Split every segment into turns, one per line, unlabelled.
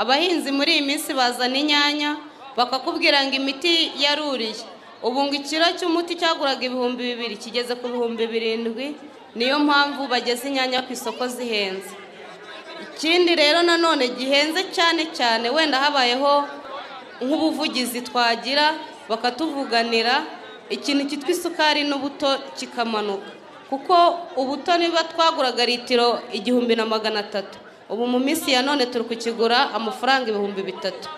abahinzi muri iyi minsi bazana inyanya bakakubwira ngo imiti yaruriye. Ubu ngo ikiro cy'umuti cyaguraga ibihumbi bibiri kigeze ku bihumbi birindwi niyo mpamvu bageze inyanya ku isoko zihenze. Ikindi rero nanone gihenze cyane cyane wenda habayeho nk'ubuvugizi twagira bakatuvuganira ikintu cyitwa isukari n'ubuto kikamanuka. Kuko ubuto niba twaguraga litiro igihumbi na magana atatu. Ubu mu minsi ya none turi kukigura amafaranga ibihumbi bitatu.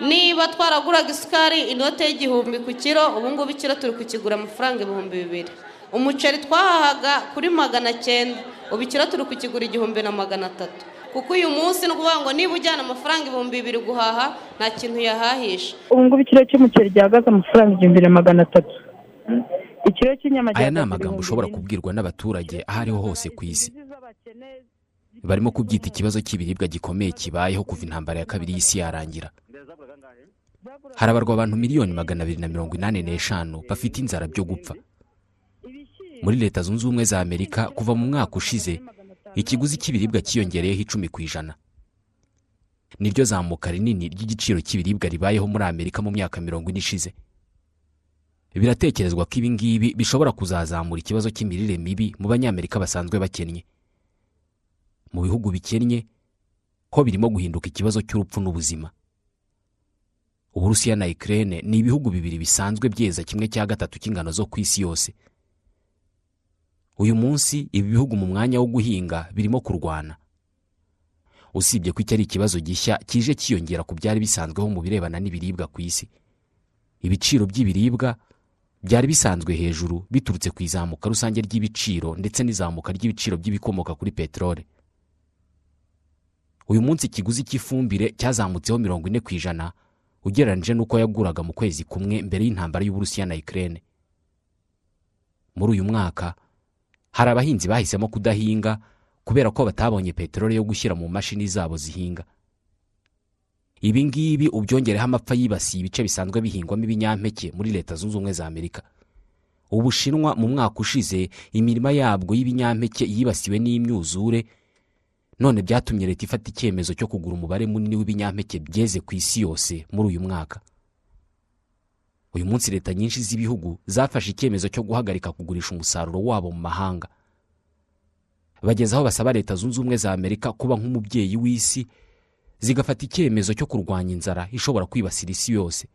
Niba twaraguraga isukari inote y'igihumbi ku kiro ubu ngubu ikiro turi kukigura amafaranga ibihumbi bibiri. Umuceri twahahaga kuri magana cyenda ubu ikiro turi kukigura igihumbi na magana atatu. Kuko uyu munsi ni ukuvuga ngo niba ujyana amafaranga ibihumbi bibiri guhaha nta kintu yahahisha.
Ubu ngubu ikiro cy'umuceri gihagaze amafaranga igihumbi na magana atatu. Ikiro cy'inyama
aya ni amagambo ushobora kubwirwa n'abaturage aho ariho hose ku isi. Barimo kubyita ikibazo cy'ibiribwa gikomeye kibayeho kuva intambara ya kabiri y'isi yarangira. Harabarwa abantu miliyoni magana abiri na mirongo inani n'eshanu bafite inzara byo gupfa. Muri leta zunze ubumwe za amerika kuva mu mwaka ushize ikiguzi cy'ibiribwa cyiyongereyeho icumi ku ijana. Niryo zamuka rinini ry'igiciro cy'ibiribwa ribayeho muri amerika mu myaka mirongo ine ishize. Biratekerezwa ko ibi ngibi bishobora kuzazamura ikibazo cy'imirire mibi mu banyamerika basanzwe bakennye. Mu bihugu bikennye ho birimo guhinduka ikibazo cy'urupfu n'ubuzima. Uburusiya na ikirere ni ibihugu bibiri bisanzwe byeza kimwe cya gatatu cy'ingano zo ku isi yose. Uyu munsi ibi bihugu mu mwanya wo guhinga birimo kurwana. Usibye ko iki ari ikibazo gishya kije cyiyongera ku byari bisanzweho mu birebana n'ibiribwa ku isi. Ibiciro by'ibiribwa byari bisanzwe hejuru biturutse ku izamuka rusange ry'ibiciro ndetse n'izamuka ry'ibiciro by'ibikomoka kuri peteroli. Uyu munsi ikiguzi cy'ifumbire cyazamutseho mirongo ine ku ijana ugereranyije n'uko yaguraga mu kwezi kumwe mbere y'intambara y'uburusiya na ikirere muri uyu mwaka hari abahinzi bahisemo kudahinga kubera ko batabonye peteroli yo gushyira mu mashini zabo zihinga. Ibi ngibi ubyongereho amapfa yibasiye ibice bisanzwe bihingwamo ibinyampeke muri leta zunze ubumwe za amerika. Ubushinwa mu mwaka ushize imirima yabwo y'ibinyampeke yibasiwe n'imyuzure none byatumye leta ifata icyemezo cyo kugura umubare munini w'ibinyampeke byeze ku isi yose muri uyu mwaka. Uyu munsi leta nyinshi z'ibihugu zafashe icyemezo cyo guhagarika kugurisha umusaruro wabo mu mahanga. Bageze aho basaba leta zunze ubumwe za amerika kuba nk'umubyeyi w'isi zigafata icyemezo cyo kurwanya inzara ishobora kwibasira isi yose.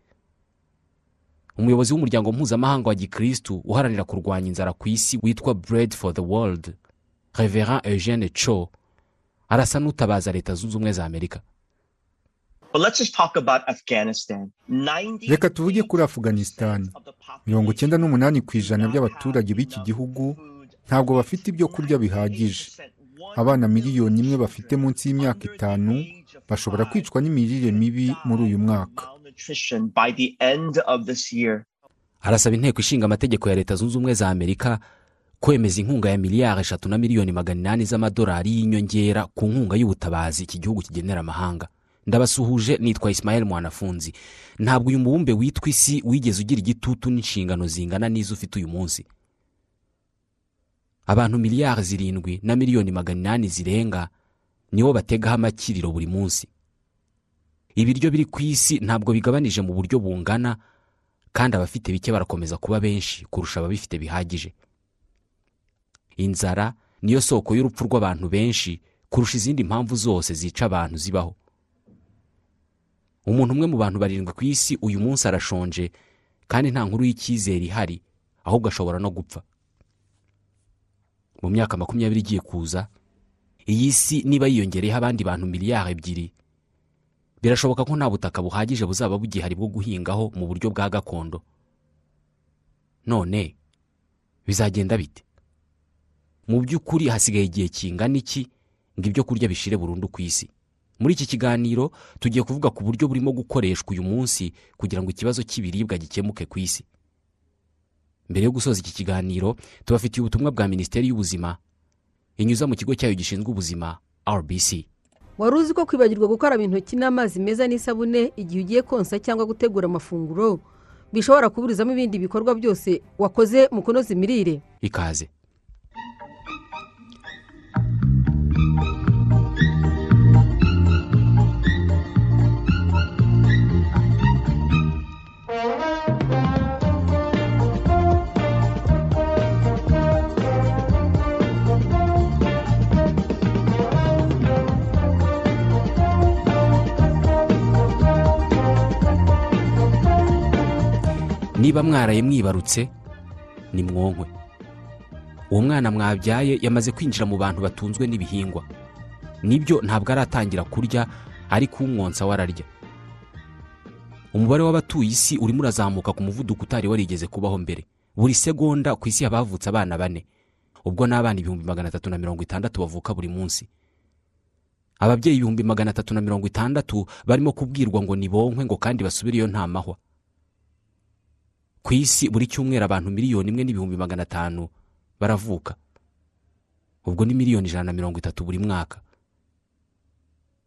Umuyobozi w'umuryango mpuzamahanga wa gikirisitu uharanira kurwanya inzara ku isi witwa bread for the world reverend eugene cho arasa n'utabaza leta zunze ubumwe za amerika.
Reka tuvuge kuri afuganisitani mirongo icyenda n'umunani ku ijana by'abaturage b'iki gihugu ntabwo bafite ibyo kurya bihagije. Abana miliyoni imwe bafite munsi y'imyaka itanu bashobora kwicwa n'imirire mibi muri uyu mwaka.
Arasaba inteko ishinga amategeko ya leta zunze ubumwe za amerika kwemeza inkunga ya miliyari eshatu na miliyoni magana inani z'amadolari y'inyongera ku nkunga y'ubutabazi iki gihugu kigenera amahanga. Ndabasuhuje nitwa Ismael mwanafunzi. Ntabwo uyu mubumbe witwa isi wigeze ugira igitutu n'inshingano zingana n'izo ufite uyu munsi. Abantu miliyari zirindwi na miliyoni magana inani zirenga nibo bategaho amakiriro buri munsi. Ibiryo biri ku isi ntabwo bigabanije mu buryo bungana kandi abafite bike barakomeza kuba benshi kurusha ababifite bihagije. Inzara niyo soko y'urupfu rw'abantu benshi kurusha izindi mpamvu zose zica abantu zibaho. Umuntu umwe mu bantu barindwi ku isi uyu munsi arashonje kandi nta nkuru y'icyizere ihari ahubwo ashobora no gupfa. Mu myaka makumyabiri igiye kuza iyi si niba yiyongereyeho abandi bantu miliyari ebyiri birashoboka ko nta butaka buhagije buzaba bugihari bwo guhingaho mu buryo bwa gakondo. None bizagenda bite? Mu by'ukuri hasigaye igihe kingana iki ngo ibyo kurya bishire burundu ku isi? Muri iki kiganiro tugiye kuvuga ku buryo burimo gukoreshwa uyu munsi kugira ngo ikibazo cy'ibiribwa gikemuke ku isi. Mbere yo gusoza iki kiganiro tubafitiye ubutumwa bwa minisiteri y'ubuzima inyuza mu kigo cyayo gishinzwe ubuzima rbc
wari uzi ko kwibagirwa gukaraba intoki n'amazi meza n'isabune igihe ugiye konsa cyangwa gutegura amafunguro bishobora kuburizamo ibindi bikorwa byose wakoze mu kunoza imirire?
Ikaze. Niba mwaraye mwibarutse ni mwonkwe uwo mwana mwabyaye yamaze kwinjira mu bantu batunzwe n'ibihingwa. Nibyo ntabwo aratangira kurya ariko umwonsa we ararya umubare w'abatuye isi urimo urazamuka ku muvuduko utari warigeze kubaho mbere. Buri segonda ku isi haba havutse abana bane. Ubwo n'abana ibihumbi magana atatu na mirongo itandatu bavuka buri munsi. Ababyeyi ibihumbi magana atatu na mirongo itandatu barimo kubwirwa ngo nibonkwe ngo kandi basubire iyo nta mahwa. Ku isi buri cyumweru abantu miliyoni imwe n'ibihumbi magana atanu baravuka. Ubwo ni miliyoni ijana na mirongo itatu buri mwaka.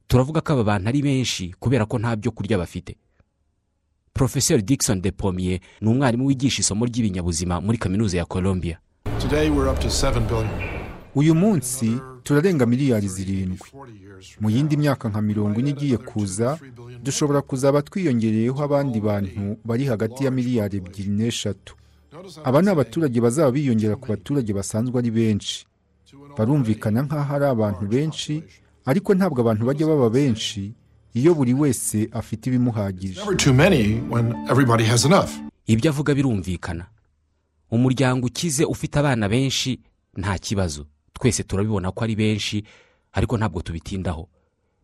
Turavuga ko aba bantu ari benshi kubera ko nta byo kurya bafite. Porofeseri dickson de pomier ni umwarimu wigisha isomo ry'ibinyabuzima muri kaminuza ya columbia.
Today we're up to 7 billion.
uyu munsi turarenga miliyari zirindwi. Mu yindi myaka nka mirongo ine igiye kuza dushobora kuzaba twiyongereyeho abandi bantu bari hagati ya miliyari ebyiri n'eshatu. Aba ni abaturage bazaba biyongera ku baturage basanzwe ari benshi. Barumvikana nk'aho ari abantu benshi ariko ntabwo abantu bajya baba benshi iyo buri wese afite ibimuhagije.
Ibyo avuga birumvikana. Umuryango ukize ufite abana benshi nta kibazo. Twese turabibona ko ari benshi ariko ntabwo tubitindaho.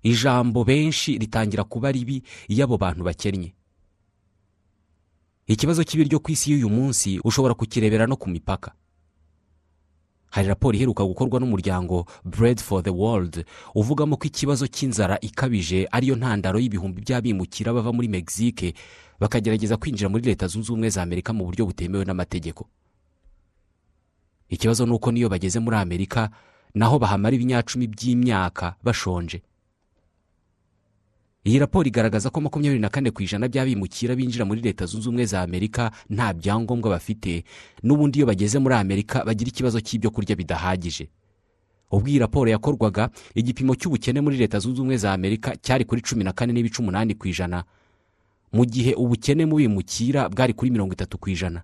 Ijambo benshi ritangira kuba ribi iyo abo bantu bakennye. Ikibazo cy'ibiryo ku isi y'uyu munsi ushobora kukirebera no ku mipaka. Hari raporo iheruka gukorwa n'umuryango bread for the world uvugamo ko ikibazo cy'inzara ikabije ariyo ntandaro y'ibihumbi by'abimukira bava muri mexique bakagerageza kwinjira muri leta zunze ubumwe za amerika mu buryo butemewe n'amategeko. Ikibazo ni uko n'iyo bageze muri amerika naho bahamara ibinyacumi by'imyaka bashonje. Iyi raporo igaragaza ko makumyabiri na kane ku ijana by'abimukira binjira muri leta zunze ubumwe za amerika nta byangombwa bafite n'ubundi iyo bageze muri amerika bagira ikibazo cy'ibyo kurya bidahagije. Ubwo iyi raporo yakorwaga igipimo cy'ubukene muri leta zunze ubumwe za amerika cyari kuri cumi na kane n'ibice umunani ku ijana. Mu gihe ubukene mu bimukira bwari kuri mirongo itatu ku ijana.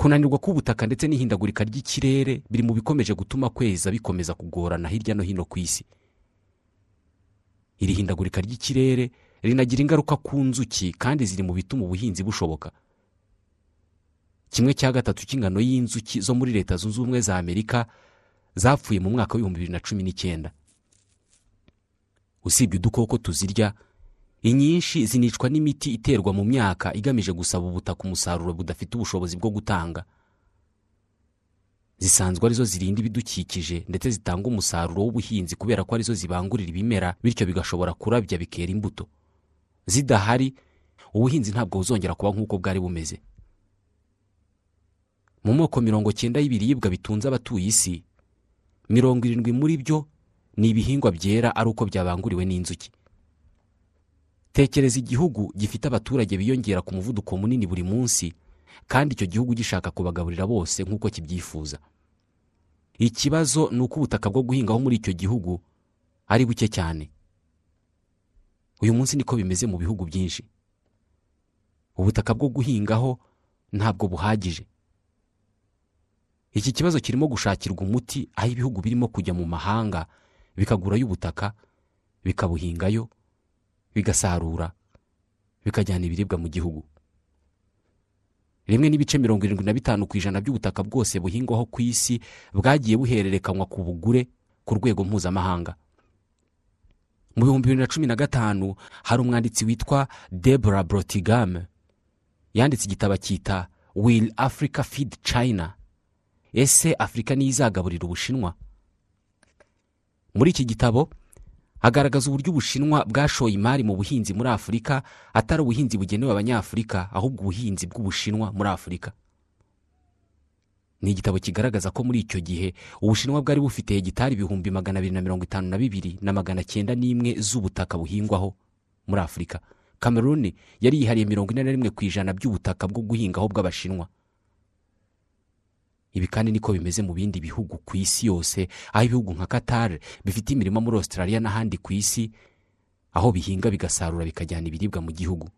Kunanirwa k'ubutaka ndetse n'ihindagurika ry'ikirere biri mu bikomeje gutuma kweza bikomeza kugorana hirya no hino ku isi. Iri hindagurika ry'ikirere rinagira ingaruka ku nzuki kandi ziri mu bituma ubuhinzi bushoboka. Kimwe cya gatatu cy'ingano y'inzuki zo muri leta zunze ubumwe za amerika zapfuye mu mwaka w'ibihumbi bibiri na cumi n'icyenda usibye udukoko tuzirya inyinshi zinicwa n'imiti iterwa mu myaka igamije gusaba ubutaka umusaruro budafite ubushobozi bwo gutanga. Zisanzwe ari zo zirinda ibidukikije ndetse zitanga umusaruro w'ubuhinzi kubera ko ari zo zibangurira ibimera bityo bigashobora kurabya bikera imbuto. Zidahari ubuhinzi ntabwo buzongera kuba nk'uko bwari bumeze. Mu moko mirongo cyenda y'ibiribwa bitunze abatuye isi mirongo irindwi muri byo ni ibihingwa byera ari uko byabanguriwe n'inzuki. Tekereza igihugu gifite abaturage biyongera ku muvuduko munini buri munsi kandi icyo gihugu gishaka kubagaburira bose nk'uko kibyifuza. Ikibazo ni uko ubutaka bwo guhingaho muri icyo gihugu ari buke cyane. Uyu munsi niko bimeze mu bihugu byinshi. Ubutaka bwo guhingaho ntabwo buhagije. Iki kibazo kirimo gushakirwa umuti aho ibihugu birimo kujya mu mahanga bikagurayo ubutaka bikabuhingayo bigasarura bikajyana ibiribwa mu gihugu. Rimwe n'ibice mirongo irindwi na bitanu ku ijana by'ubutaka bwose buhingwaho ku isi bwagiye buhererekanywa ku bugure ku rwego mpuzamahanga. Mu bihumbi bibiri na cumi na gatanu hari umwanditsi witwa debora brotigame yanditse igitabo cyita will africa feed china? Ese afurika niyo izagaburira ubushinwa? Muri iki gitabo agaragaza uburyo ubushinwa bwashoye imari mu buhinzi muri afurika atari ubuhinzi bugenewe abanyafurika ahubwo ubuhinzi bw'ubushinwa muri afurika ni igitabo kigaragaza ko muri icyo gihe ubushinwa bwari bufite hegitari ibihumbi magana abiri na mirongo itanu na bibiri na magana cyenda n'imwe z'ubutaka buhingwaho muri afurika kameruni yari yihariye mirongo ine na rimwe ku ijana by'ubutaka bwo guhingaho bw'abashinwa. Ibi kandi niko bimeze mu bindi bihugu ku isi yose aho ibihugu nka qatar bifite imirima muri australia n'ahandi ku isi aho bihinga bigasarura bikajyana ibiribwa mu gihugu.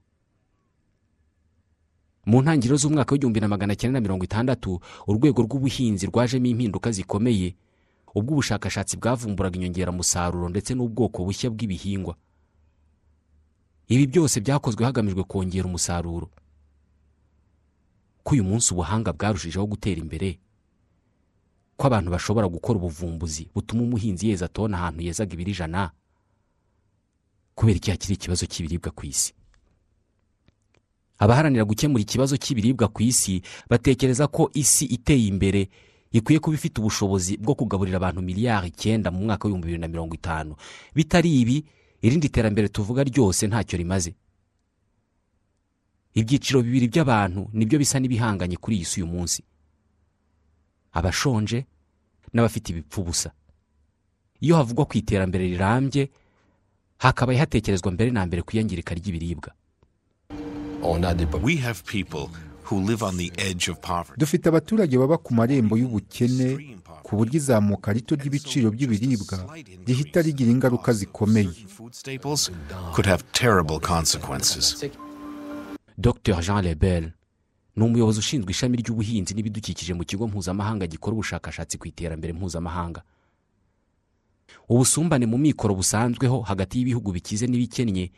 Mu ntangiriro z'umwaka w'igihumbi na magana cyenda na mirongo itandatu urwego rw'ubuhinzi rwajemo impinduka zikomeye. Ubwo ubushakashatsi bwavumburaga inyongeramusaruro ndetse n'ubwoko bushya bw'ibihingwa. Ibi byose byakozwe hagamijwe kongera umusaruro. Ko uyu munsi ubuhanga bwarushijeho gutera imbere ko abantu bashobora gukora ubuvumbuzi butuma umuhinzi yeza tona ahantu yezaga ibiri ijana kubera iki hakiri ikibazo cy'ibiribwa ku isi. Abaharanira gukemura ikibazo cy'ibiribwa ku isi batekereza ko isi iteye imbere ikwiye kuba ifite ubushobozi bwo kugaburira abantu miliyari icyenda mu mwaka w'ibihumbi bibiri na mirongo itanu. Bitari ibi irindi terambere tuvuga ryose ntacyo rimaze. Ibyiciro bibiri by'abantu ni byo bisa n'ibihanganye kuri iyi si uyu munsi. Abashonje n'abafite ibipfu ubusa iyo havugwa ku iterambere rirambye hakabaye hatekerezwa mbere na mbere ku iyangirika ry'ibiribwa
We have people who live on the edge of poverty.
dufite abaturage baba ku marembo y'ubukene ku buryo izamuka rito ry'ibiciro by'ibiribwa rihita rigira ingaruka zikomeye.
Dr jean lebel. Ni umuyobozi ushinzwe ishami ry'ubuhinzi n'ibidukikije mu kigo mpuzamahanga gikora ubushakashatsi ku iterambere mpuzamahanga. Ubusumbane mu mikoro busanzweho hagati y'ibihugu bikize n'ibikennye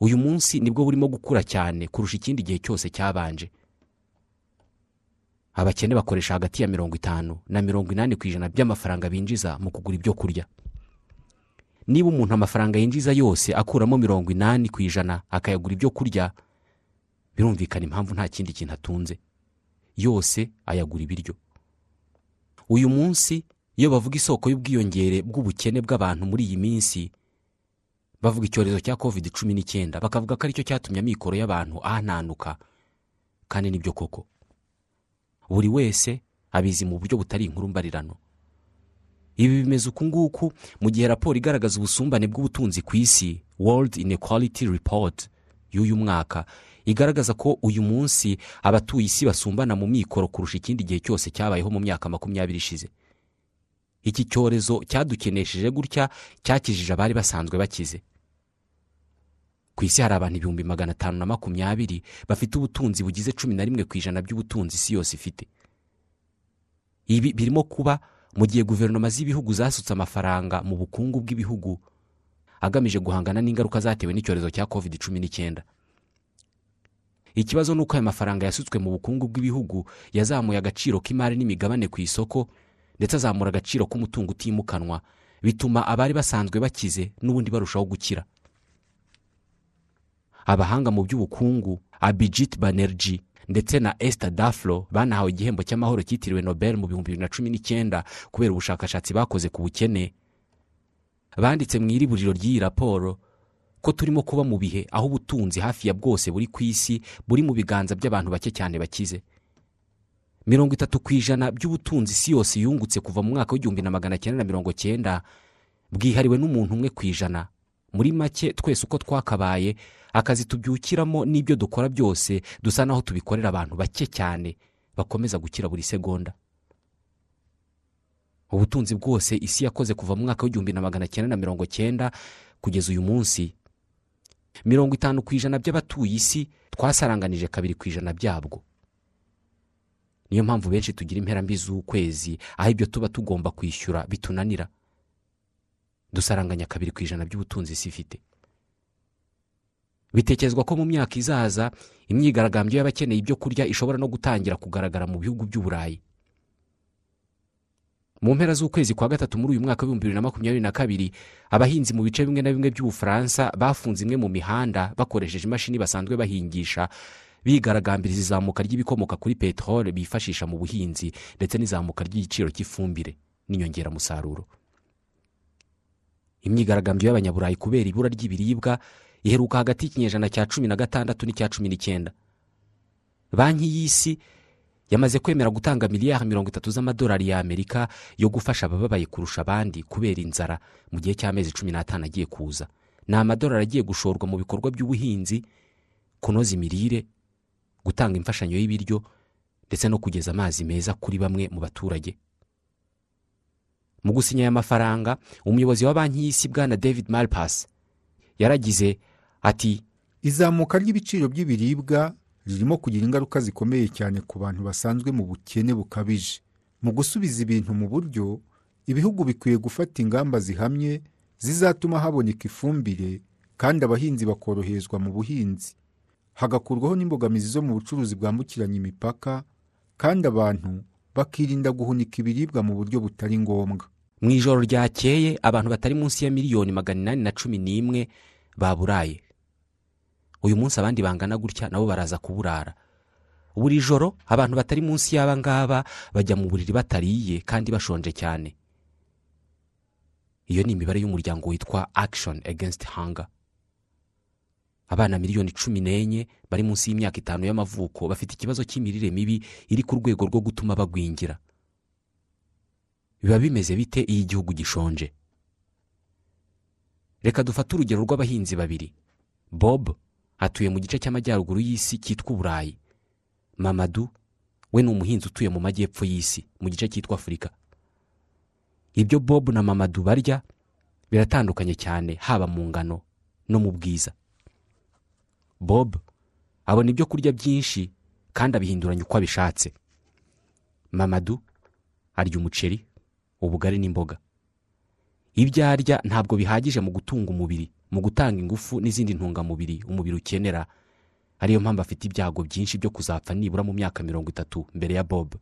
uyu munsi ni bwo burimo gukura cyane kurusha ikindi gihe cyose cyabanje. Abakene bakoresha hagati ya mirongo itanu na mirongo inani ku ijana by'amafaranga binjiza mu kugura ibyo kurya. Niba umuntu amafaranga yinjiza yose akuramo mirongo inani ku ijana akayagura ibyo kurya birumvikana impamvu nta kindi kintu atunze. Yose ayagura ibiryo. Uyu munsi iyo bavuga isoko y'ubwiyongere bw'ubukene bw'abantu muri iyi minsi bavuga icyorezo cya covid cumi n'icyenda bakavuga ko ari cyo cyatumye amikoro y'abantu ahananuka. Kandi ni byo koko. Buri wese abizi mu buryo butari inkuru mbarirano. Ibi bimeze uku nguku mu gihe raporo igaragaza ubusumbane bw'ubutunzi ku isi. World inequality report y'uyu mwaka. Igaragaza ko uyu munsi abatuye isi basumbana mu mikoro kurusha ikindi gihe cyose cyabayeho mu myaka makumyabiri ishize. Iki cyorezo cyadukenesheje gutya cyakijije abari basanzwe bakize. Ku isi hari abantu ibihumbi magana atanu na makumyabiri bafite ubutunzi bugize cumi na rimwe ku ijana by'ubutunzi isi yose ifite. Ibi birimo kuba mu gihe guverinoma z'ibihugu zasutse amafaranga mu bukungu bw'ibihugu agamije guhangana n'ingaruka zatewe n'icyorezo cya covid cumi n'icyenda. Ikibazo ni uko aya mafaranga yasutswe mu bukungu bw'ibihugu yazamuye agaciro k'imari n'imigabane ku isoko ndetse azamura agaciro k'umutungo utimukanwa. Bituma abari basanzwe bakize n'ubundi barushaho gukira. Abahanga mu by'ubukungu abijit banerji ndetse na Esther daflo banahawe igihembo cy'amahoro cyitiriwe nobel mu bihumbi bibiri na cumi n'icyenda kubera ubushakashatsi bakoze ku bukene. Banditse mu iriburiro ry'iyi raporo ko turimo kuba mu bihe aho ubutunzi hafi ya bwose buri ku isi buri mu biganza by'abantu bake cyane bakize. Mirongo itatu ku ijana by'ubutunzi isi yose yungutse kuva mu mwaka w'igihumbi na magana cyenda na mirongo cyenda bwihariwe n'umuntu umwe ku ijana. Muri make twese uko twakabaye akazi tubyukiramo n'ibyo dukora byose dusa naho tubikorera abantu bake cyane bakomeza gukira buri segonda. Ubutunzi bwose isi yakoze kuva mu mwaka w'igihumbi na magana cyenda na mirongo cyenda kugeza uyu munsi. Mirongo itanu ku ijana by'abatuye isi twasaranganije kabiri ku ijana byabwo. Niyo mpamvu benshi tugira imperambi z'ukwezi aho ibyo tuba tugomba kwishyura bitunanira. Dusaranganya kabiri ku ijana by'ubutunzi isi ifite. Bitekerezwa ko mu myaka izaza imyigaragambyo y'abakeneye ibyo kurya ishobora no gutangira kugaragara mu bihugu by'uburayi mu mpera z'ukwezi kwa gatatu muri uyu mwaka w'ibihumbi bibiri na makumyabiri na kabiri abahinzi mu bice bimwe na bimwe by'ubufaransa bafunze imwe mu mihanda bakoresheje imashini basanzwe bahingisha. Bigaragambiriza izamuka ry'ibikomoka kuri peteroli bifashisha mu buhinzi ndetse n'izamuka ry'igiciro cy'ifumbire n'inyongeramusaruro. Imyigaragambyo y'abanyaburayi kubera ibura ry'ibiribwa iheruka hagati y'ikinyejana cya cumi na gatandatu n'icya cumi n'icyenda. Banki y'isi yamaze kwemera gutanga miliyari mirongo itatu z'amadolari y'amerika yo gufasha abababaye kurusha abandi kubera inzara mu gihe cy'amezi cumi n'atanu agiye kuza. Ni amadolari agiye gushorwa mu bikorwa by'ubuhinzi kunoza imirire gutanga imfashanyo y'ibiryo ndetse no kugeza amazi meza kuri bamwe mu baturage. Mu gusinya aya mafaranga umuyobozi wa banki y'isi bwana david malpass yaragize ati
izamuka ry'ibiciro by'ibiribwa ririmo kugira ingaruka zikomeye cyane ku bantu basanzwe mu bukene bukabije. Mu gusubiza ibintu mu buryo ibihugu bikwiye gufata ingamba zihamye zizatuma haboneka ifumbire kandi abahinzi bakoroherezwa mu buhinzi. Hagakurwaho n'imbogamizi zo mu bucuruzi bwambukiranya imipaka kandi abantu bakirinda guhunika ibiribwa mu buryo butari ngombwa.
Mu ijoro ryakeye abantu batari munsi ya miliyoni magana inani na cumi n'imwe baburaye. Uyu munsi abandi bangana gutya nabo baraza kuburara. Buri joro abantu batari munsi y'aba ngaba bajya mu buriri batariye kandi bashonje cyane. Iyo ni imibare y'umuryango witwa action against hunger. Abana miliyoni cumi n'enye bari munsi y'imyaka itanu y'amavuko bafite ikibazo cy'imirire mibi iri ku rwego rwo gutuma bagwingira. Biba bimeze bite iyo igihugu gishonje? Reka dufate urugero rw'abahinzi babiri. Bob atuye mu gice cy'amajyaruguru y'isi cyitwa uburayi. Mamadu we ni umuhinzi utuye mu majyepfo y'isi mu gice cyitwa afurika. Ibyo bob na mamadu barya biratandukanye cyane haba mu ngano no mu bwiza. Bob abona ibyo kurya byinshi kandi abihinduranya uko abishatse. Mamadu arya umuceri ubugari n'imboga. Ibyo arya ntabwo bihagije mu gutunga umubiri. Mu gutanga ingufu n'izindi ntungamubiri umubiri ukenera. Ariyo mpamvu afite ibyago byinshi byo kuzapfa nibura mu myaka mirongo itatu mbere ya bob.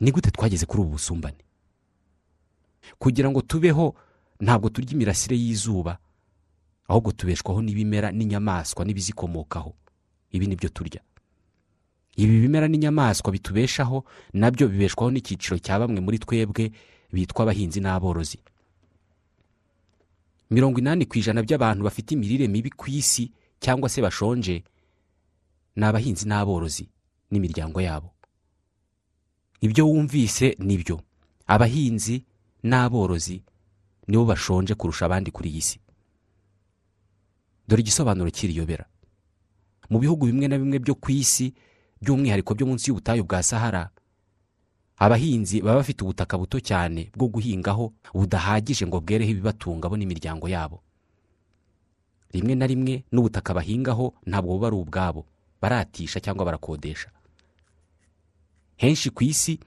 Ni gute twageze kuri ubu busumbane? Kugira ngo tubeho ntabwo turya imirasire y'izuba ahubwo tubeshwaho n'ibimera n'inyamaswa n'ibizikomokaho. Ibi ni byo turya. Ibi bimera n'inyamaswa bitubeshaho na byo bibeshwaho n'icyiciro cya bamwe muri twebwe bitwa abahinzi n'aborozi. Mirongo inani ku ijana by'abantu bafite imirire mibi ku isi cyangwa se bashonje ni abahinzi n'aborozi n'imiryango yabo. Ibyo wumvise ni byo. Abahinzi n'aborozi nibo bashonje kurusha abandi kuri iyi si. Dore igisobanuro cy'iriyobera mu bihugu bimwe na bimwe byo ku isi by'umwihariko byo munsi y'ubutayu bwa sahara abahinzi baba bafite ubutaka buto cyane bwo guhingaho budahagije ngo bwereho ibibatunga bo n'imiryango yabo. Rimwe na rimwe n'ubutaka bahingaho ntabwo buba ari ubwabo baratisha cyangwa barakodesha. Henshi ku isi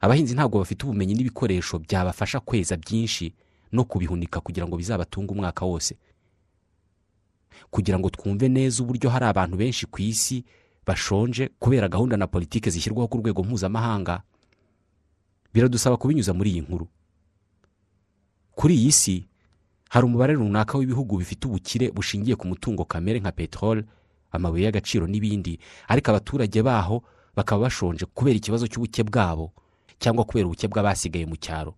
abahinzi ntabwo bafite ubumenyi n'ibikoresho byabafasha kweza byinshi no kubihunika kugira ngo bizabatunge umwaka wose. Kugira ngo twumve neza uburyo hari abantu benshi ku isi bashonje kubera gahunda na politiki zishyirwaho ku rwego mpuzamahanga biradusaba kubinyuza muri iyi nkuru. Kuri iyi si hari umubare runaka w'ibihugu bifite ubukire bushingiye ku mutungo kamere nka peteroli amabuye y'agaciro n'ibindi ariko abaturage baho bakaba bashonje kubera ikibazo cy'ubuke bwabo cyangwa kubera ubuke bw'abasigaye mu cyaro.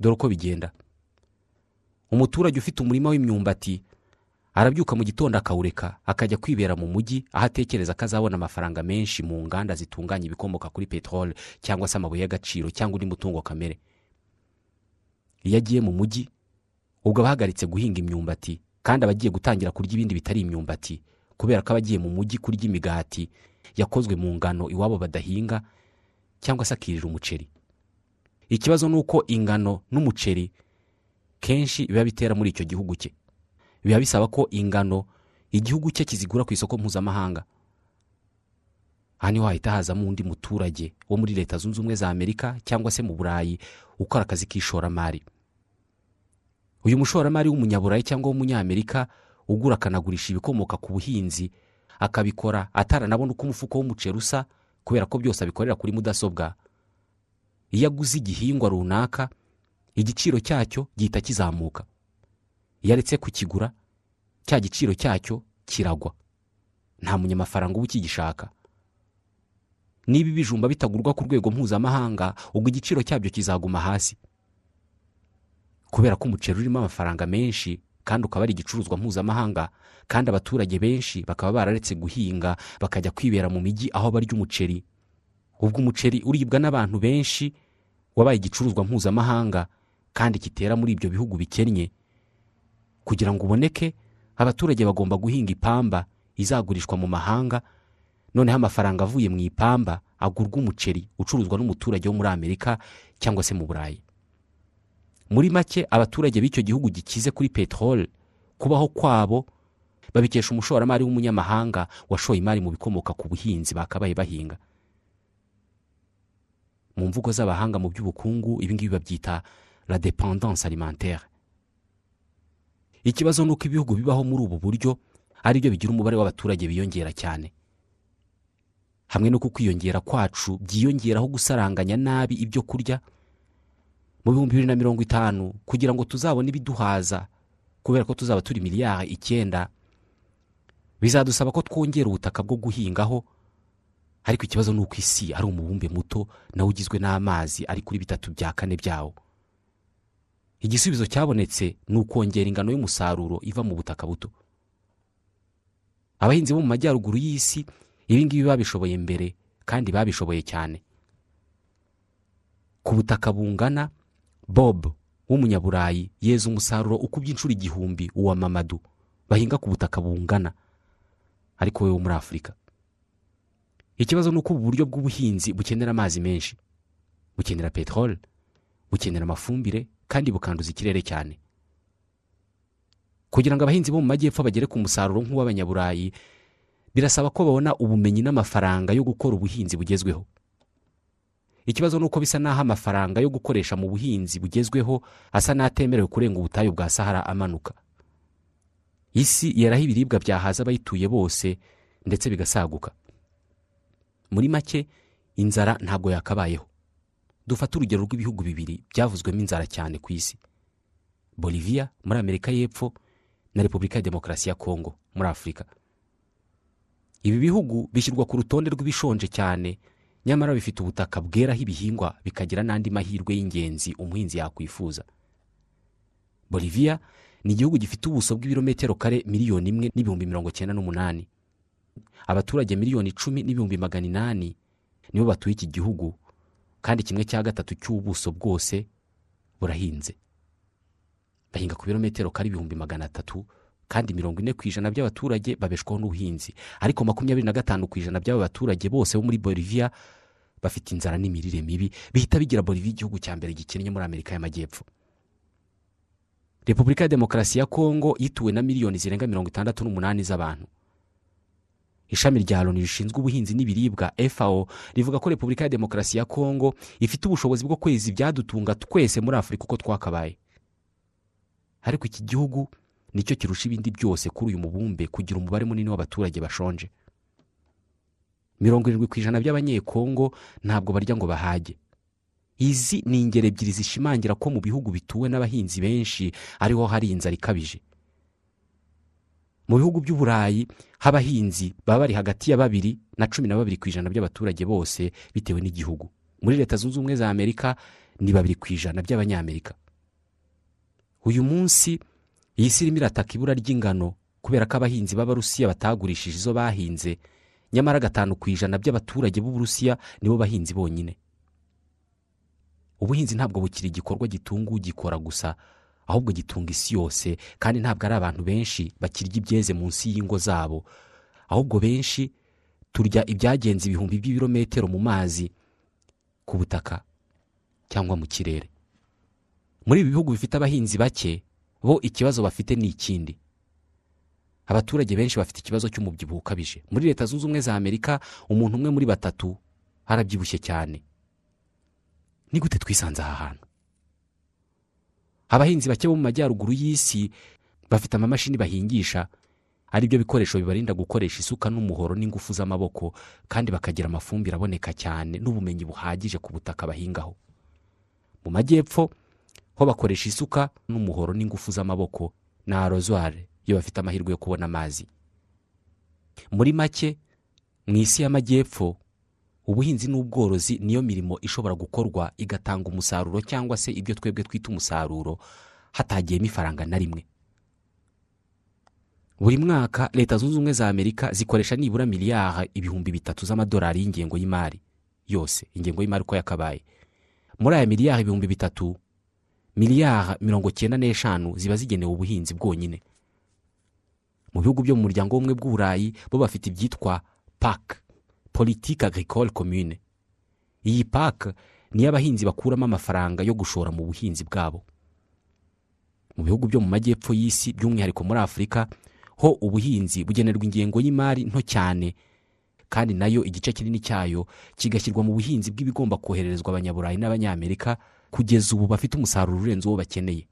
Dore uko bigenda. Umuturage ufite umurima w'imyumbati arabyuka mu gitondo akawureka akajya kwibera mu mujyi aho atekereza ko azabona amafaranga menshi mu nganda zitunganya ibikomoka kuri peteroli cyangwa se amabuye y'agaciro cyangwa undi mutungo kamere. Iyo agiye mu mujyi ubwo aba ahagaritse guhinga imyumbati kandi aba agiye gutangira kurya ibindi bitari imyumbati kubera ko aba agiye mu mujyi kurya imigati yakozwe mu ngano iwabo badahinga cyangwa se akirira umuceri. Ikibazo ni uko ingano n'umuceri kenshi biba bitera muri icyo gihugu cye. Biba bisaba ko ingano igihugu cye kizigura ku isoko mpuzamahanga. Aha ni ho hahita hazamo undi muturage wo muri leta zunze ubumwe za amerika cyangwa se mu burayi ukora akazi k'ishoramari. Uyu mushoramari w'umunyaburayi cyangwa w'umunyamerika ugura akanagurisha ibikomoka ku buhinzi akabikora ataranabona uko umufuka w'umuceri usa kubera ko byose abikorera kuri mudasobwa. Iyo aguze igihingwa runaka igiciro cyacyo gihita kizamuka. Iyo aretse kukigura cya giciro cyacyo kiragwa. Nta munyamafaranga uba ukigishaka. Niba ibijumba bitagurwa ku rwego mpuzamahanga ubwo igiciro cyabyo kizaguma hasi. Kubera ko umuceri urimo amafaranga menshi kandi ukaba ari igicuruzwa mpuzamahanga kandi abaturage benshi bakaba bararetse guhinga bakajya kwibera mu mijyi aho barya umuceri. Ubwo umuceri uribwa n'abantu benshi wabaye igicuruzwa mpuzamahanga kandi kitera muri ibyo bihugu bikennye. Kugira ngo uboneke abaturage bagomba guhinga ipamba izagurishwa mu mahanga. Noneho amafaranga avuye mu ipamba agurwa umuceri ucuruzwa n'umuturage wo muri amerika cyangwa se mu burayi. Muri make abaturage b'icyo gihugu gikize kuri peteroli kubaho kwabo babikesha umushoramari w'umunyamahanga washoye imari mu bikomoka ku buhinzi bakabaye bahinga. Mu mvugo z'abahanga mu by'ubukungu ibi ngibi babyita la dependance alimentaire. Ikibazo ni uko ibihugu bibaho muri ubu buryo ari byo bigira umubare w'abaturage biyongera cyane. Hamwe no kwiyongera kwacu byiyongeraho gusaranganya nabi ibyo kurya mu bihumbi bibiri na mirongo itanu kugira ngo tuzabone ibiduhaza kubera ko tuzaba turi miliyari icyenda bizadusaba ko twongera ubutaka bwo guhingaho. Ariko ikibazo ni uko isi ari umubumbe muto nawe ugizwe n'amazi ari kuri bitatu bya kane byawo. Igisubizo cyabonetse ni ukongera ingano y'umusaruro iva mu butaka buto. Abahinzi bo mu majyaruguru y'isi ibi ngibi babishoboye mbere kandi babishoboye cyane. Ku butaka bungana bob w'umunyaburayi yeza umusaruro ukubye inshuro igihumbi uwa mamadu bahinga ku butaka bungana. Ariko we wo muri afurika ikibazo ni uko ubu buryo bw'ubuhinzi bukenera amazi menshi. Bukenera peteroli bukenera amafumbire kandi bukanduza ikirere cyane. Kugira ngo abahinzi bo mu majyepfo bagere ku musaruro nk'uw'abanyaburayi birasaba ko babona ubumenyi n'amafaranga yo gukora ubuhinzi bugezweho. Ikibazo ni uko bisa n'aho amafaranga yo gukoresha mu buhinzi bugezweho asa n'atemerewe kurenga ubutayu bwa sahara amanuka. Isi yeraho ibiribwa byahaza abayituye bose ndetse bigasaguka. Muri make inzara ntabwo yakabayeho. Dufate urugero rw'ibihugu bibiri byavuzwemo inzara cyane ku isi. Boliviya muri amerika y'epfo na repubulika ya demokarasi ya kongo muri afurika ibi bihugu bishyirwa ku rutonde rw'ibishonje cyane nyamara bifite ubutaka bweraho ibihingwa bikagira n'andi mahirwe y'ingenzi umuhinzi yakwifuza. Boliviya ni igihugu gifite ubuso bw'ibirometero kare miliyoni imwe n'ibihumbi mirongo cyenda n'umunani. Abaturage miliyoni icumi n'ibihumbi magana inani nibo batuye iki gihugu kandi kimwe cya gatatu cy'ubuso bwose burahinze. Bahinga ku birometero kare ibihumbi magana atatu kandi mirongo ine ku ijana by'abaturage babeshwaho n'ubuhinzi. Ariko makumyabiri na gatanu ku ijana by'aba baturage bose bo muri boliviya bafite inzara n'imirire mibi bihita bigira boliviya igihugu cya mbere gikennye muri amerika y'amajyepfo. Repubulika ya demokarasi ya kongo yituwe na miliyoni zirenga mirongo itandatu n'umunani z'abantu. Ishami rya loni rishinzwe ubuhinzi n'ibiribwa fao rivuga ko repubulika ya demokarasi ya kongo ifite ubushobozi bwo kweza ibyadutunga twese muri afurika uko twakabaye. Ariko iki gihugu ni cyo kirusha ibindi byose kuri uyu mubumbe kugira umubare munini w'abaturage bashonje. Mirongo irindwi ku ijana by'abanyekongo ntabwo barya ngo bahage. Izi ni ingero ebyiri zishimangira ko mu bihugu bituwe n'abahinzi benshi ariho hari inzara ikabije. Mu bihugu by'uburayi h'abahinzi baba bari hagati ya babiri na cumi na babiri ku ijana by'abaturage bose bitewe n'igihugu. Muri leta zunze ubumwe za amerika ni babiri ku ijana by'abanyamerika. Uyu munsi iyi si irimo irataka ibura ry'ingano kubera ko abahinzi b'abarusiya batagurishije izo bahinze nyamara gatanu ku ijana by'abaturage b'uburusiya nibo bahinzi bonyine. Ubuhinzi ntabwo bukiri igikorwa gitunga ugikora gusa ahubwo gitunga isi yose kandi ntabwo ari abantu benshi bakirya ibyeze munsi y'ingo zabo. Ahubwo benshi turya ibyagenze ibihumbi by'ibirometero mu mazi ku butaka cyangwa mu kirere. Muri ibi bihugu bifite abahinzi bake bo ikibazo bafite ni ikindi. Abaturage benshi bafite ikibazo cy'umubyibuho ukabije. Muri leta zunze ubumwe za amerika umuntu umwe muri batatu arabyibushye cyane. Ni gute twisanze aha hantu? Abahinzi bake bo mu majyaruguru y'isi bafite amamashini bahingisha ari byo bikoresho bibarinda gukoresha isuka n'umuhoro n'ingufu z'amaboko kandi bakagira amafumbire aboneka cyane n'ubumenyi buhagije ku butaka bahingaho. Mu majyepfo ho bakoresha isuka n'umuhoro n'ingufu z'amaboko na rozware iyo bafite amahirwe yo kubona amazi. Muri make mu isi y'amajyepfo ubuhinzi n'ubworozi niyo mirimo ishobora gukorwa igatanga umusaruro cyangwa se ibyo twebwe twita umusaruro hatagiyemo ifaranga na rimwe. Buri mwaka leta zunze ubumwe za amerika zikoresha nibura miliyari ibihumbi bitatu z'amadolari y'ingengo y'imari yose ingengo y'imari uko yakabaye. Muri aya miliyari ibihumbi bitatu miliyari mirongo cyenda n'eshanu ziba zigenewe ubuhinzi bwonyine. Mu bihugu byo mu muryango w'ubumwe bw'uburayi bo bafite ibyitwa pake politike agricole commune. Iyi pake niyo abahinzi bakuramo amafaranga yo gushora mu buhinzi bwabo. Mu bihugu byo mu majyepfo y'isi by'umwihariko muri afurika ho ubuhinzi bugenerwa ingengo y'imari nto cyane kandi na yo igice kinini cyayo kigashyirwa mu buhinzi bw'ibigomba kohererezwa abanyaburayi n'abanyamerika kugeza ubu bafite umusaruro urenze uwo bakeneye.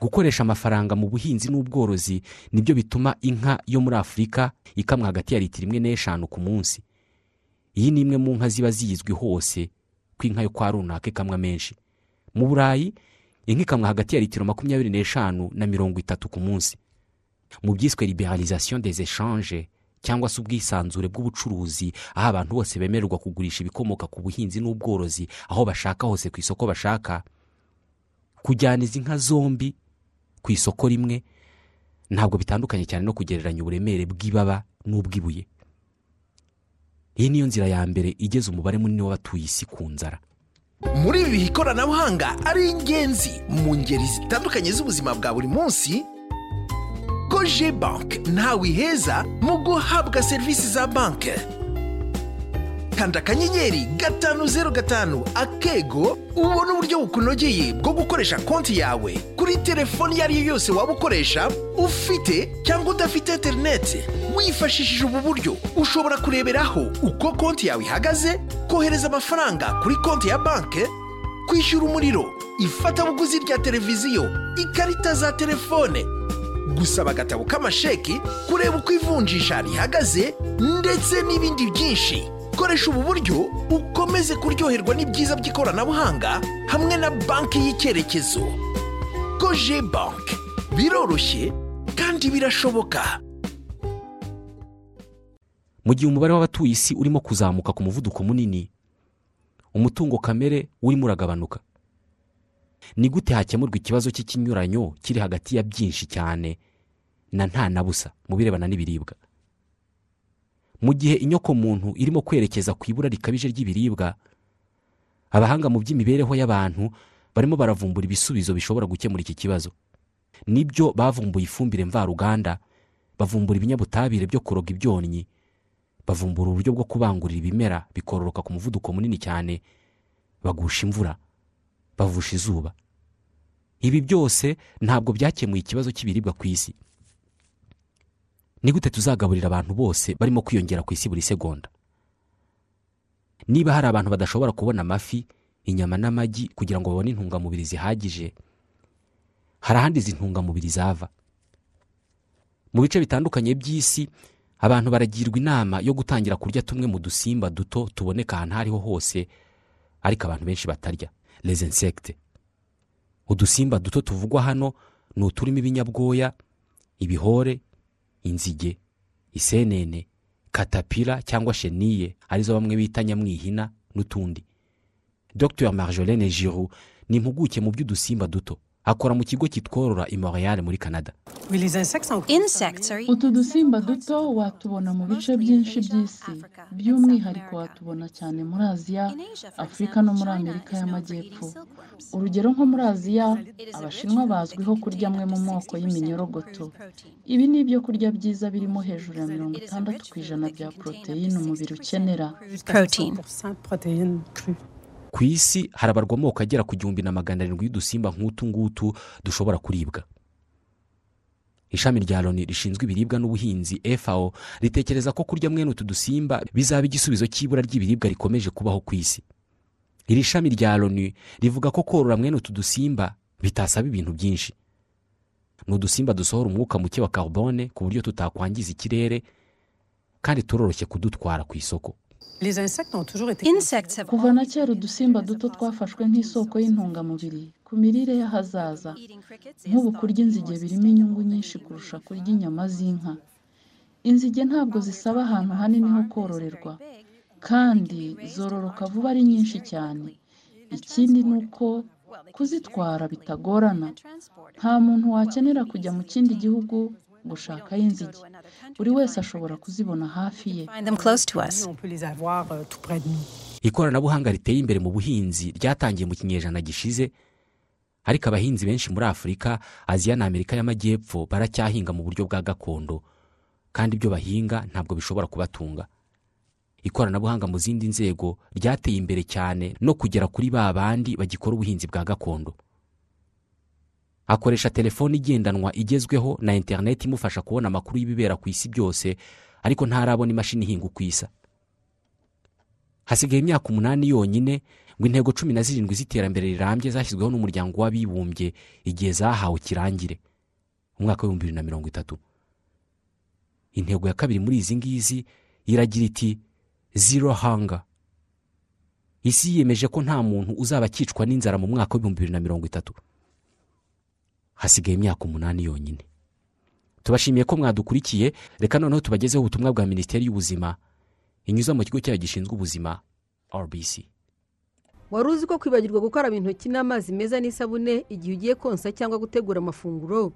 Gukoresha amafaranga mu buhinzi n'ubworozi ni byo bituma inka yo muri afurika ikamwa hagati ya litiro imwe n'eshanu ku munsi. Iyi ni imwe mu nka ziba zizwi hose ko inka yo kwa runaka ikamwa menshi. Mu burayi inka ikamwa hagati ya litiro makumyabiri n'eshanu na mirongo itatu ku munsi. Mu byiswe liberalisation des échanges cyangwa se ubwisanzure bw'ubucuruzi aho abantu bose bemererwa kugurisha ibikomoka ku buhinzi n'ubworozi aho bashaka hose ku isoko bashaka kujyana izi nka zombi ku isoko rimwe ntabwo bitandukanye cyane no kugereranya uburemere bw'ibaba n'ubw'ibuye. Iyi niyo nzira ya mbere igeza umubare munini w'abatuye isi ku nzara.
Muri ibi ikoranabuhanga ari ingenzi mu ngeri zitandukanye z'ubuzima bwa buri munsi. Koje banki ntawe iheza mu guhabwa serivisi za banki. Kanda akanyenyeri gatanu zeru gatanu akego ubone uburyo bukunogeye bwo gukoresha konti yawe. Kuri telefoni iyo ari yo yose waba ukoresha ufite cyangwa udafite interineti wifashishije ubu buryo ushobora kureberaho uko konti yawe ihagaze kohereza amafaranga kuri konti ya banki kwishyura umuriro ifatabuguzi rya televiziyo ikarita za telefone. Gusaba agatabo k'amasheki kureba uko ivunjisha rihagaze ndetse n'ibindi byinshi. Koresha ubu buryo ukomeze kuryoherwa n'ibyiza by'ikoranabuhanga hamwe na banki y'icyerekezo. Koje banki biroroshye kandi birashoboka.
Mu gihe umubare w'abatuye isi urimo kuzamuka ku muvuduko munini umutungo kamere urimo uragabanuka. Ni gute hakemurwa ikibazo cy'ikinyuranyo kiri hagati ya byinshi cyane na nta na busa mu birebana n'ibiribwa? Mu gihe inyokomuntu irimo kwerekeza ku ibura rikabije ry'ibiribwa abahanga mu by'imibereho y'abantu barimo baravumbura ibisubizo bishobora gukemura iki kibazo. Nibyo bavumbuye ifumbire mvaruganda bavumbura ibinyabutabire byo kuroga ibyonnyi bavumbura uburyo bwo kubangurira ibimera bikororoka ku muvuduko munini cyane bagusha imvura bavusha izuba. Ibi byose ntabwo byakemuye ikibazo cy'ibiribwa ku isi. Ni gute tuzagaburira abantu bose barimo kwiyongera ku isi buri segonda? Niba hari abantu badashobora kubona amafi inyama n'amagi kugira ngo babone intungamubiri zihagije hari ahandi izi ntungamubiri zava? Mu bice bitandukanye by'isi abantu baragirwa inama yo gutangira kurya tumwe mu dusimba duto tuboneka ahantu aho ariho hose ariko abantu benshi batarya. Les insectes. Udusimba duto tuvugwa hano ni uturimo ibinyabwoya ibihore inzige isenene katapira cyangwa sheniye ari zo bamwe bita nyamwihina n'utundi. Dr marjolaine giroux ni impuguke mu by'udusimba duto. Akora mu kigo kitworora i montreal muri canada.
Utu dusimba duto watubona mu bice byinshi by'isi. By'umwihariko watubona cyane muri aziya afurika no muri amerika y'amajyepfo. urugero nko muri aziya abashinwa bazwiho kurya amwe mu moko y'iminyorogoto. ibi ni ibyo kurya byiza birimo hejuru ya mirongo itandatu ku ijana bya poroteyine umubiri ukenera.
Ku isi harabarwa amoko agera ku gihumbi na magana arindwi y'udusimba nk'utu ngutu dushobora kuribwa. Ishami rya loni rishinzwe ibiribwa n'ubuhinzi fao ritekereza ko kurya mwene utu dusimba bizaba igisubizo cy'ibura ry'ibiribwa rikomeje kubaho ku isi. Iri shami rya loni rivuga ko korora mwene utu dusimba bitasaba ibintu byinshi. Ni udusimba dusohora umwuka muke wa carbone ku buryo tutakwangiza ikirere kandi turoroshye kudutwara ku isoko.
Kuva na kera udusimba duto twafashwe nk'isoko y'intungamubiri. Ku mirire y'ahazaza nk'ubu kurya inzige birimo inyungu nyinshi kurusha kurya inyama z'inka. Inzige ntabwo zisaba ahantu hanini ho kororerwa kandi zororoka vuba ari nyinshi cyane. Ikindi ni uko kuzitwara bitagorana. Nta muntu wakenera kujya mu kindi gihugu gushakayo inzige. Buri wese ashobora kuzibona hafi ye.
Ikoranabuhanga riteye imbere mu buhinzi ryatangiye mu kinyejana gishize ariko abahinzi benshi muri afurika aziya na amerika y'amajyepfo baracyahinga mu buryo bwa gakondo. Kandi ibyo bahinga ntabwo bishobora kubatunga. Ikoranabuhanga mu zindi nzego ryateye imbere cyane no kugera kuri ba bandi bagikora ubuhinzi bwa gakondo. Akoresha telefone igendanwa igezweho na interineti imufasha kubona amakuru y'ibibera ku isi byose ariko ntarabona imashini ihinga uko isa. Hasigaye imyaka umunani yonyine ngo intego cumi na zirindwi z'iterambere rirambye zashyizweho n'umuryango w'abibumbye igihe zahawe kirangire mu mwaka w'ibihumbi bibiri na mirongo itatu. Intego ya kabiri muri izi ngizi iragira iti zero hanga isi yiyemeje ko nta muntu uzaba akicwa n'inzara mu mwaka w'ibihumbi bibiri na mirongo itatu. Hasigaye imyaka umunani yonyine. Tubashimiye ko mwadukurikiye reka noneho tubagezeho ubutumwa bwa minisiteri y'ubuzima inyuza mu kigo cyayo gishinzwe ubuzima rbc
wari uzi ko kwibagirwa gukaraba intoki n'amazi meza n'isabune igihe ugiye konsa cyangwa gutegura amafunguro?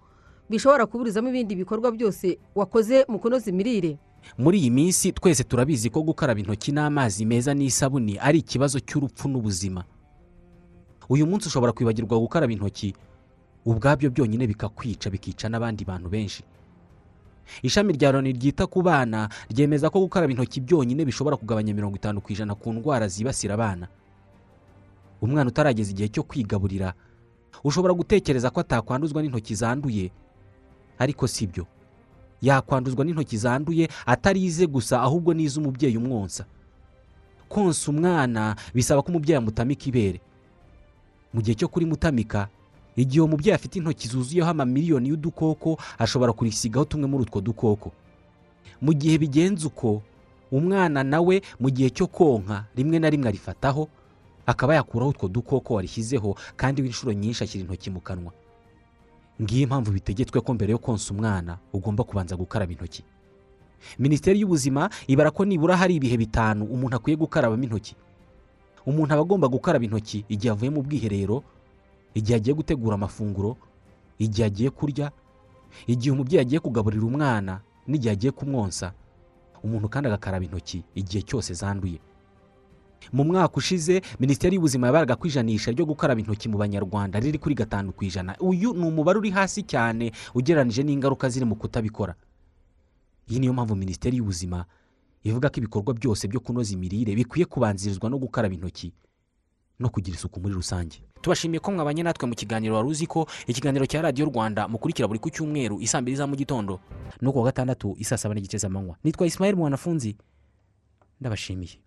Bishobora kuburizamo ibindi bikorwa byose wakoze mu kunoza imirire?
Muri iyi minsi twese turabizi ko gukaraba intoki n'amazi meza n'isabune ari ikibazo cy'urupfu n'ubuzima. Uyu munsi ushobora kwibagirwa gukaraba intoki ubwabyo byonyine bikakwica bikica n'abandi bantu benshi. Ishami rya loni ryita ku bana ryemeza ko gukaraba intoki byonyine bishobora kugabanya mirongo itanu ku ijana ku ndwara zibasira abana. Umwana utarageza igihe cyo kwigaburira ushobora gutekereza ko atakwanduzwa n'intoki zanduye. Ariko si byo yakwanduzwa n'intoki zanduye atari ize gusa ahubwo n'iz'umubyeyi umwonsa. Konsa umwana bisaba ko umubyeyi amutamika ibere mu gihe cyo kurimutamika igihe uwo mubyeyi afite intoki zuzuyeho amamiliyoni y'udukoko ashobora kurisigaho tumwe muri utwo dukoko. Mu gihe bigenze uko umwana nawe mu gihe cyo konka rimwe na rimwe arifataho akaba yakuraho utwo dukoko warishyizeho kandi w'inshuro nyinshi ashyira intoki mu kanwa. Ngiyo impamvu bitegetswe ko mbere yo konsa umwana ugomba kubanza gukaraba intoki. Minisiteri y'ubuzima ibara ko nibura hari ibihe bitanu umuntu akwiye gukarabamo intoki. Umuntu aba agomba gukaraba intoki igihe avuye mu bwiherero igihe agiye gutegura amafunguro igihe agiye kurya igihe umubyeyi agiye kugaburira umwana n'igihe agiye kumwonsa umuntu kandi agakaraba intoki igihe cyose zanduye. Mu mwaka ushize minisiteri y'ubuzima yabaraga ko ijanisha ryo gukaraba intoki mu banyarwanda riri kuri gatanu ku ijana. Uyu ni umubare uri hasi cyane ugereranyije n'ingaruka ziri mu kutabikora. Iyi niyo mpamvu minisiteri y'ubuzima ivuga ko ibikorwa byose byo kunoza imirire bikwiye kubanzirizwa no gukaraba intoki. No kugira isuku muri rusange. Tubashimiye ko mwabanye natwe mu kiganiro wari uzi ko ikiganiro cya radiyo rwanda mukurikira buri ku cyumweru isaa mbiri za mu gitondo. No ku wa gatandatu isaa saba n'igice z'amanywa nitwa isimayeli mwanafunzi. Ndabashimiye.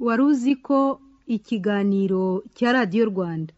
Wari uzi ko ikiganiro cya radiyo rwanda.